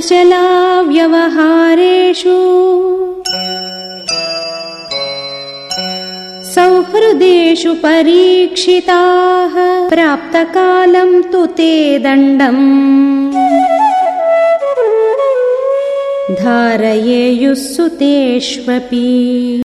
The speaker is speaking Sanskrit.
कुशलाव्यवहारेषु सौहृदेषु परीक्षिताः प्राप्तकालं तु ते दण्डम्। धारयेयुः सुतेष्वपि।